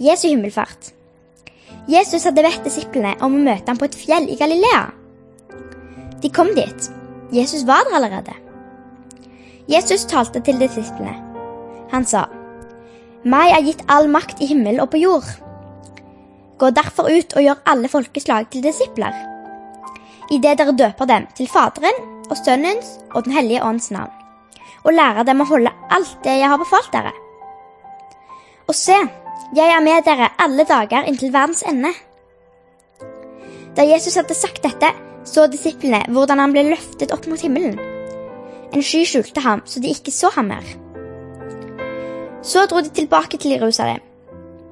Jesu himmelfart. Jesus hadde bedt disiplene om å møte ham på et fjell i Galilea. De kom dit. Jesus var der allerede. Jesus talte til disiplene. Han sa, Meg er gitt all makt i himmel og på jord. Gå derfor ut og gjør alle folkeslag til disipler. Idet dere døper dem til Faderen og Sønnens og Den hellige ånds navn, og lærer dem å holde alt det jeg har befalt dere. Og se, jeg er med dere alle dager inntil verdens ende. Da Jesus hadde sagt dette, så disiplene hvordan han ble løftet opp mot himmelen. En sky skjulte ham, så de ikke så ham mer. Så dro de tilbake til Jerusalem.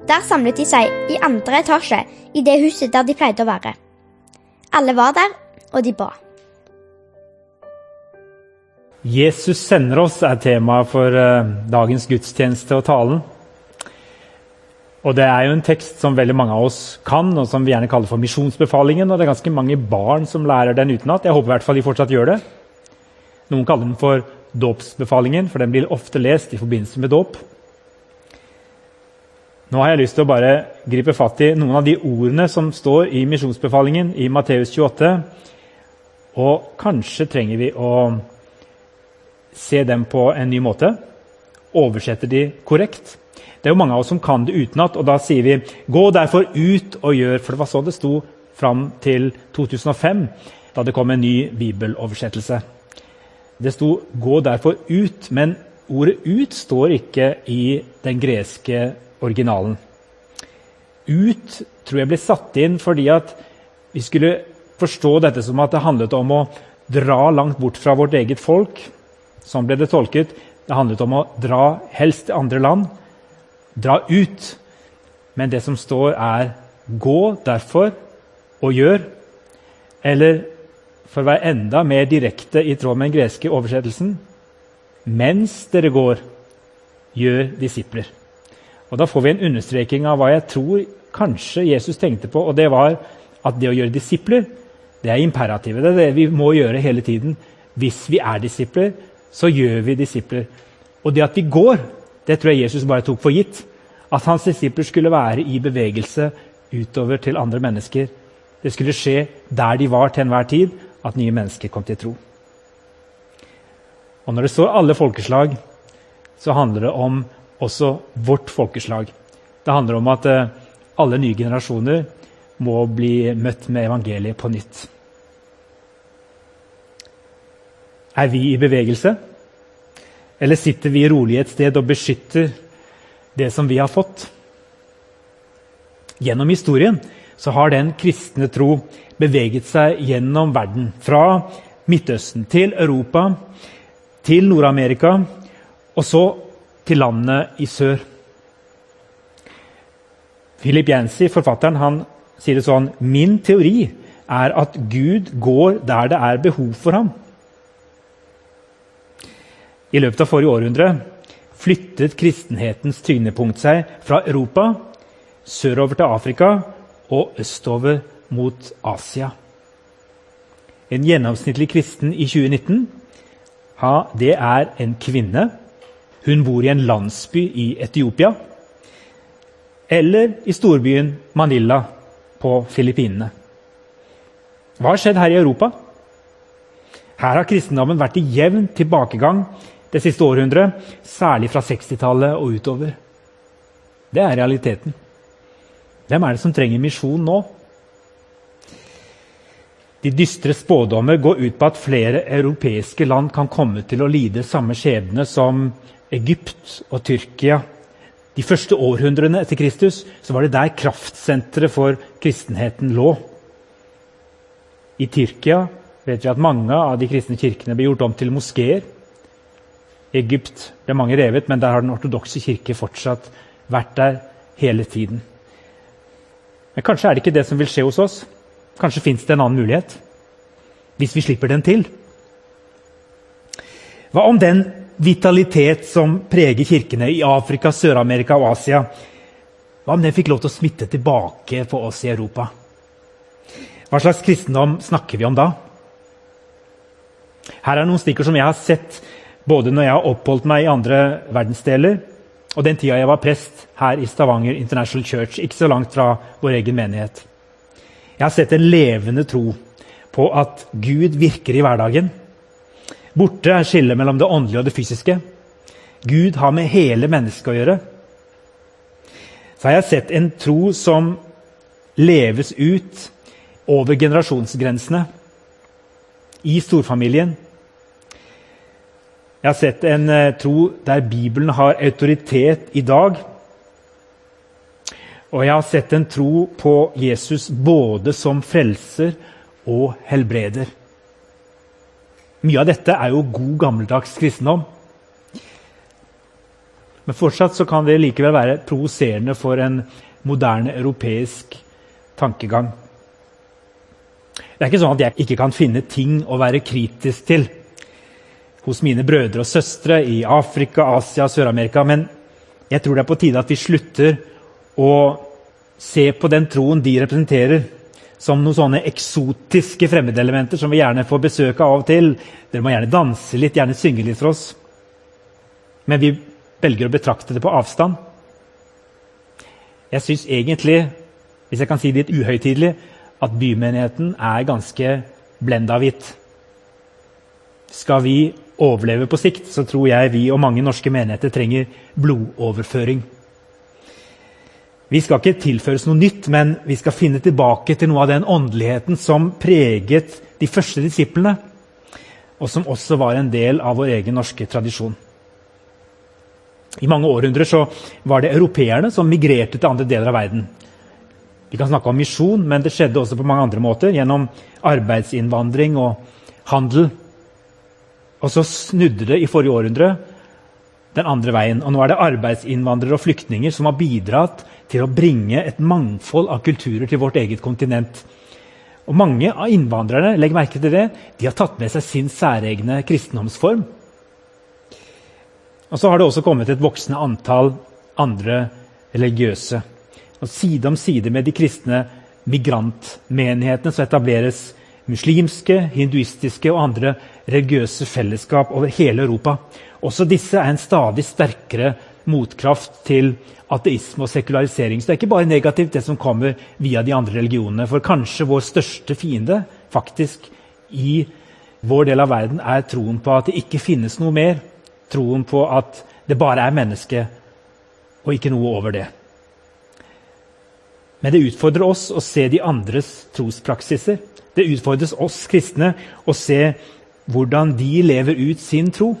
Der samlet de seg i andre etasje i det huset der de pleide å være. Alle var der, og de ba. Jesus sender oss er temaet for uh, dagens gudstjeneste og talen. Og Det er jo en tekst som veldig mange av oss kan, og som vi gjerne kaller for misjonsbefalingen. og Det er ganske mange barn som lærer den utenat. Jeg håper i hvert fall de fortsatt gjør det. Noen kaller den for dåpsbefalingen, for den blir ofte lest i forbindelse med dåp. Nå har jeg lyst til å bare gripe fatt i noen av de ordene som står i misjonsbefalingen i Matteus 28. Og kanskje trenger vi å se dem på en ny måte. Oversette de korrekt. Det er jo mange av oss som kan det utenat, og da sier vi 'gå derfor ut og gjør', for det var sånn det sto fram til 2005, da det kom en ny bibeloversettelse. Det sto 'gå derfor ut', men ordet 'ut' står ikke i den greske originalen. Ut tror jeg ble satt inn fordi at vi skulle forstå dette som at det handlet om å dra langt bort fra vårt eget folk. Sånn ble det tolket. Det handlet om å dra helst til andre land dra ut. Men det som står, er 'gå derfor og gjør'. Eller for å være enda mer direkte i tråd med den greske oversettelsen mens dere går, gjør disipler. Og Da får vi en understreking av hva jeg tror kanskje Jesus tenkte på. og det var at det å gjøre disipler det er imperativet. Det er det vi må gjøre hele tiden. Hvis vi er disipler, så gjør vi disipler. Og det at vi går, det tror jeg Jesus bare tok for gitt. At hans disipler skulle være i bevegelse utover til andre mennesker. Det skulle skje der de var til enhver tid, at nye mennesker kom til tro. Og Når det står alle folkeslag, så handler det om også vårt folkeslag. Det handler om at eh, alle nye generasjoner må bli møtt med evangeliet på nytt. Er vi i bevegelse? Eller sitter vi rolig et sted og beskytter det som vi har fått. Gjennom historien så har den kristne tro beveget seg gjennom verden. Fra Midtøsten til Europa, til Nord-Amerika og så til landet i sør. Philip Yancy, forfatteren, han sier det sånn Min teori er at Gud går der det er behov for ham. I løpet av forrige århundre flyttet kristenhetens tyngdepunkt seg fra Europa sørover til Afrika og østover mot Asia. En gjennomsnittlig kristen i 2019 ja, det er en kvinne. Hun bor i en landsby i Etiopia. Eller i storbyen Manila på Filippinene. Hva har skjedd her i Europa? Her har kristendommen vært i jevn tilbakegang det siste århundret, særlig fra 60-tallet og utover. Det er realiteten. Hvem er det som trenger misjon nå? De dystre spådommer går ut på at flere europeiske land kan komme til å lide samme skjebne som Egypt og Tyrkia. De første århundrene etter Kristus så var det der kraftsenteret for kristenheten lå. I Tyrkia vet vi at mange av de kristne kirkene ble gjort om til moskeer. Egypt ble mange revet, men der har den ortodokse kirke fortsatt vært der hele tiden. Men kanskje er det ikke det som vil skje hos oss. Kanskje fins det en annen mulighet. Hvis vi slipper den til. Hva om den vitalitet som preger kirkene i Afrika, Sør-Amerika og Asia, hva om den fikk lov til å smitte tilbake på oss i Europa? Hva slags kristendom snakker vi om da? Her er noen stikkord som jeg har sett både når jeg har oppholdt meg i andre verdensdeler, og den tida jeg var prest her i Stavanger International Church, ikke så langt fra vår egen menighet. Jeg har sett en levende tro på at Gud virker i hverdagen. Borte er skillet mellom det åndelige og det fysiske. Gud har med hele mennesket å gjøre. Så har jeg sett en tro som leves ut over generasjonsgrensene. I storfamilien. Jeg har sett en uh, tro der Bibelen har autoritet i dag. Og jeg har sett en tro på Jesus både som frelser og helbreder. Mye av dette er jo god, gammeldags kristendom. Men fortsatt så kan det likevel være provoserende for en moderne europeisk tankegang. Det er ikke sånn at jeg ikke kan finne ting å være kritisk til hos mine brødre og søstre i Afrika, Asia Sør-Amerika. Men jeg tror det er på tide at vi slutter å se på den troen de representerer, som noen sånne eksotiske fremmedelementer som vi gjerne får besøk av og til. Dere må gjerne danse litt, gjerne synge litt for oss. Men vi velger å betrakte det på avstand. Jeg syns egentlig, hvis jeg kan si det litt uhøytidelig, at bymenigheten er ganske blenda hvitt. Skal vi overleve på sikt, så tror jeg vi og mange norske menigheter trenger blodoverføring. Vi skal ikke tilføres noe nytt, men vi skal finne tilbake til noe av den åndeligheten som preget de første disiplene, og som også var en del av vår egen norske tradisjon. I mange århundrer så var det europeerne som migrerte til andre deler av verden. Vi kan snakke om misjon, men det skjedde også på mange andre måter. Gjennom arbeidsinnvandring og handel. Og så snudde det i forrige århundre den andre veien. Og nå er det arbeidsinnvandrere og flyktninger som har bidratt til å bringe et mangfold av kulturer til vårt eget kontinent. Og Mange av innvandrerne legg merke til det, de har tatt med seg sin særegne kristendomsform. Og Så har det også kommet et voksende antall andre religiøse. Og Side om side med de kristne migrantmenighetene så etableres muslimske, hinduistiske og andre religiøse fellesskap over hele Europa. Også disse er en stadig sterkere motkraft til ateisme og sekularisering. Så det er ikke bare negativt, det som kommer via de andre religionene. For kanskje vår største fiende faktisk i vår del av verden er troen på at det ikke finnes noe mer. Troen på at det bare er menneske og ikke noe over det. Men det utfordrer oss å se de andres trospraksiser. Det utfordres oss kristne å se hvordan de lever ut sin tro.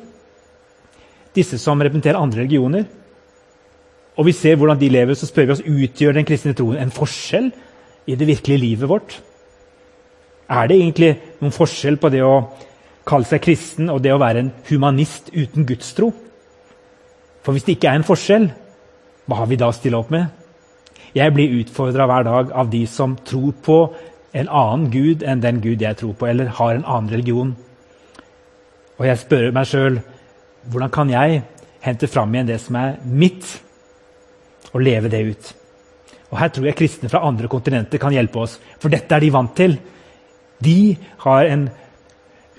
Disse som representerer andre religioner. Og vi ser hvordan de lever, så spør vi oss utgjør den kristne troen en forskjell i det virkelige livet vårt. Er det egentlig noen forskjell på det å kalle seg kristen og det å være en humanist uten gudstro? For hvis det ikke er en forskjell, hva har vi da å stille opp med? Jeg blir utfordra hver dag av de som tror på en annen gud enn den gud jeg tror på, eller har en annen religion. Og jeg spør meg sjøl hvordan kan jeg hente fram igjen det som er mitt, og leve det ut. Og Her tror jeg kristne fra andre kontinenter kan hjelpe oss, for dette er de vant til. De har en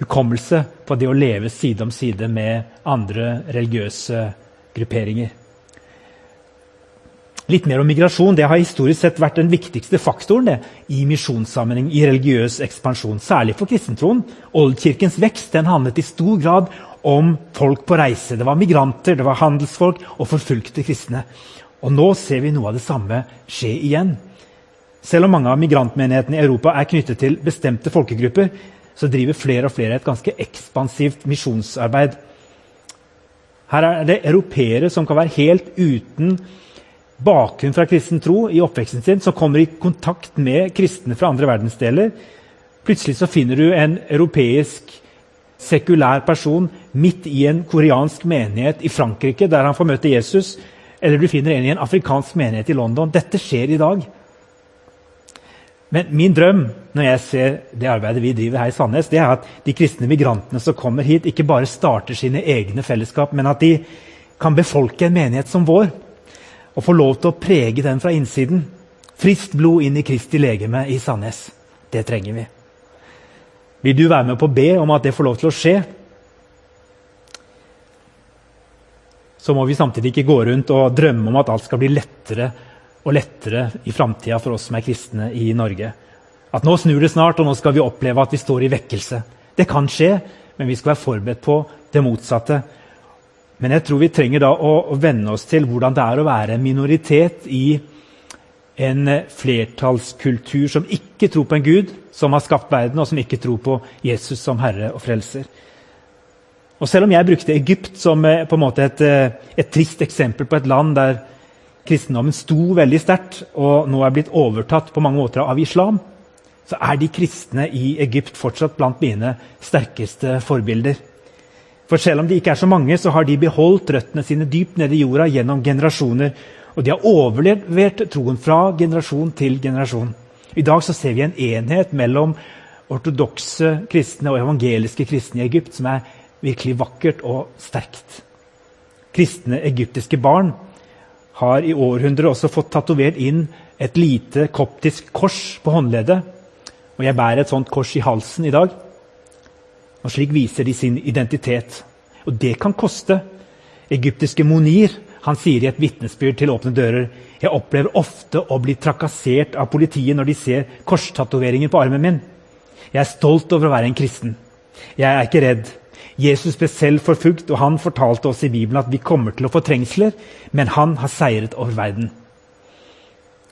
hukommelse på det å leve side om side med andre religiøse grupperinger. Litt mer om migrasjon. Det har historisk sett vært den viktigste faktoren det, i misjonssammenheng, i religiøs ekspansjon. Særlig for kristentroen. Oldkirkens vekst den handlet i stor grad om folk på reise. Det var migranter, det var handelsfolk og forfulgte kristne. Og Nå ser vi noe av det samme skje igjen. Selv om mange av migrantmenighetene i Europa er knyttet til bestemte folkegrupper, så driver flere og flere et ganske ekspansivt misjonsarbeid. Her er det europeere som kan være helt uten bakgrunn fra kristen tro i oppveksten sin, som kommer i kontakt med kristne fra andre verdensdeler. Plutselig så finner du en europeisk sekulær person midt i en koreansk menighet i Frankrike, der han får møte Jesus. Eller du finner en i en afrikansk menighet i London. Dette skjer i dag. Men min drøm når jeg ser det arbeidet vi driver her i Sandnes, det er at de kristne migrantene som kommer hit, ikke bare starter sine egne fellesskap, men at de kan befolke en menighet som vår og få lov til å prege den fra innsiden. Friskt blod inn i Kristi legeme i Sandnes. Det trenger vi. Vil du være med på å be om at det får lov til å skje? så må vi samtidig ikke gå rundt og drømme om at alt skal bli lettere og lettere i framtida for oss som er kristne i Norge. At nå snur det snart, og nå skal vi oppleve at vi står i vekkelse. Det kan skje, men vi skal være forberedt på det motsatte. Men jeg tror vi trenger da å, å venne oss til hvordan det er å være en minoritet i en flertallskultur som ikke tror på en Gud som har skapt verden, og som ikke tror på Jesus som herre og frelser. Og Selv om jeg brukte Egypt som eh, på en måte et, eh, et trist eksempel på et land der kristendommen sto veldig sterkt og nå er blitt overtatt på mange måter av islam, så er de kristne i Egypt fortsatt blant mine sterkeste forbilder. For selv om de ikke er så mange, så har de beholdt røttene sine dypt nede i jorda gjennom generasjoner. Og de har overlevert troen fra generasjon til generasjon. I dag så ser vi en enhet mellom ortodokse kristne og evangeliske kristne i Egypt som er virkelig vakkert og sterkt. Kristne egyptiske barn har i århundrer også fått tatovert inn et lite koptisk kors på håndleddet. Og jeg bærer et sånt kors i halsen i dag. Og Slik viser de sin identitet. Og det kan koste. Egyptiske Monir han sier i et vitnesbyrd til Åpne dører jeg opplever ofte å bli trakassert av politiet når de ser korstatoveringer på armen min. Jeg er stolt over å være en kristen. Jeg er ikke redd. Jesus ble selv forfulgt, og han fortalte oss i Bibelen at vi kommer til å få trengsler, men han har seiret over verden.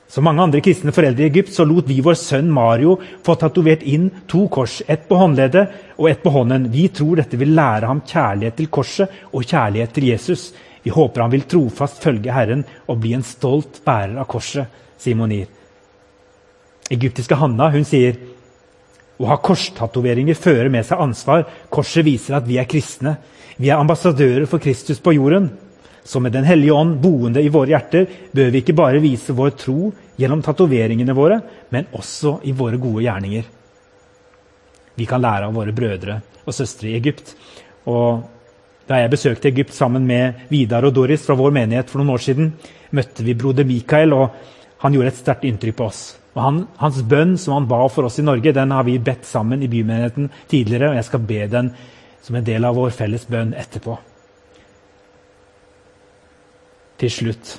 Som mange andre kristne foreldre i Egypt så lot vi vår sønn Mario få tatovert inn to kors, ett på håndleddet og ett på hånden. Vi tror dette vil lære ham kjærlighet til korset og kjærlighet til Jesus. Vi håper han vil trofast følge Herren og bli en stolt bærer av korset, sier Monir. Egyptiske Hanna hun sier å ha korstatoveringer fører med seg ansvar. Korset viser at vi er kristne. Vi er ambassadører for Kristus på jorden. Så med Den hellige ånd boende i våre hjerter bør vi ikke bare vise vår tro gjennom tatoveringene våre, men også i våre gode gjerninger. Vi kan lære av våre brødre og søstre i Egypt. Og da jeg besøkte Egypt sammen med Vidar og Doris fra vår menighet for noen år siden, møtte vi broder Mikael, og han gjorde et sterkt inntrykk på oss. Og han, hans bønn som han ba for oss i Norge, den har vi bedt sammen i bymenigheten tidligere, og jeg skal be den som en del av vår felles bønn etterpå til slutt.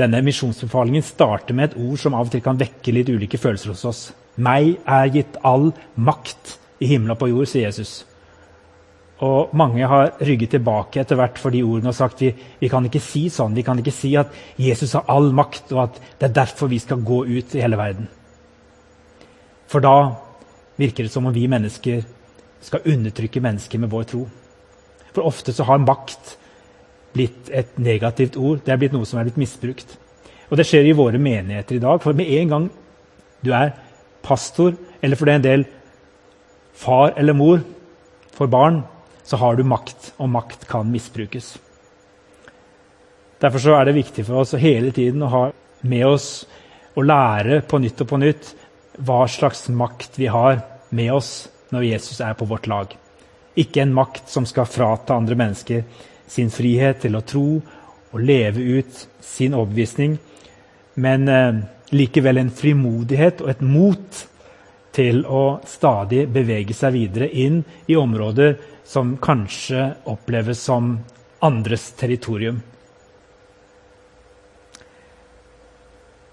Denne misjonsbefalingen starter med et ord som av og til kan vekke litt ulike følelser hos oss. Meg er gitt all makt i himmel og på jord, sier Jesus. Og Mange har rygget tilbake etter hvert for de ordene og sagt vi, vi kan ikke si sånn. Vi kan ikke si at Jesus har all makt, og at det er derfor vi skal gå ut i hele verden. For da virker det som om vi mennesker skal undertrykke mennesker med vår tro. For ofte så har makt blitt et negativt ord. Det er blitt noe som er blitt misbrukt. Og det skjer i våre menigheter i dag. For med en gang du er pastor, eller for den del far eller mor for barn, så har du makt, og makt kan misbrukes. Derfor er det viktig for oss å hele tiden å ha med oss og lære på nytt og på nytt hva slags makt vi har med oss når Jesus er på vårt lag. Ikke en makt som skal frata andre mennesker sin frihet til å tro og leve ut sin overbevisning, men eh, likevel en frimodighet og et mot til å stadig bevege seg videre inn i områder som kanskje oppleves som andres territorium.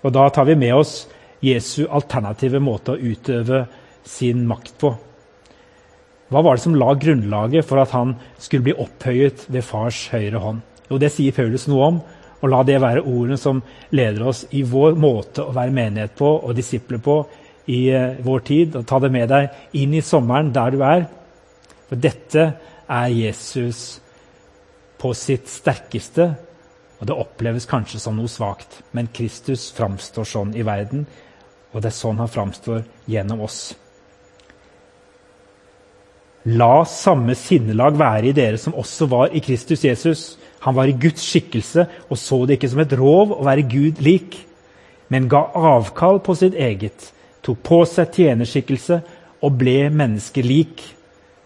Og Da tar vi med oss Jesu alternative måte å utøve sin makt på. Hva var det som la grunnlaget for at han skulle bli opphøyet ved fars høyre hånd? Jo, det sier Paulus noe om, og la det være ordene som leder oss i vår måte å være menighet på og disipler på i uh, vår tid. Og ta det med deg inn i sommeren der du er. For dette er Jesus på sitt sterkeste, og det oppleves kanskje som noe svakt. Men Kristus framstår sånn i verden, og det er sånn han framstår gjennom oss. La samme sinnelag være i dere som også var i Kristus Jesus. Han var i Guds skikkelse og så det ikke som et rov å være Gud lik, men ga avkall på sitt eget, tok på seg tjenerskikkelse og ble menneskelik.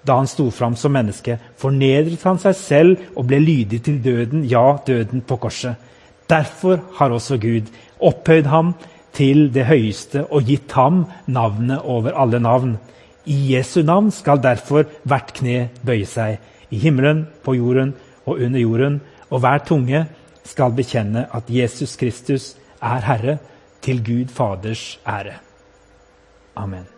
Da han sto fram som menneske, fornedret han seg selv og ble lydig til døden, ja, døden på korset. Derfor har også Gud opphøyd ham til det høyeste og gitt ham navnet over alle navn i Jesu navn skal derfor hvert kne bøye seg, i himmelen, på jorden og under jorden, og hver tunge skal bekjenne at Jesus Kristus er Herre, til Gud Faders ære. Amen.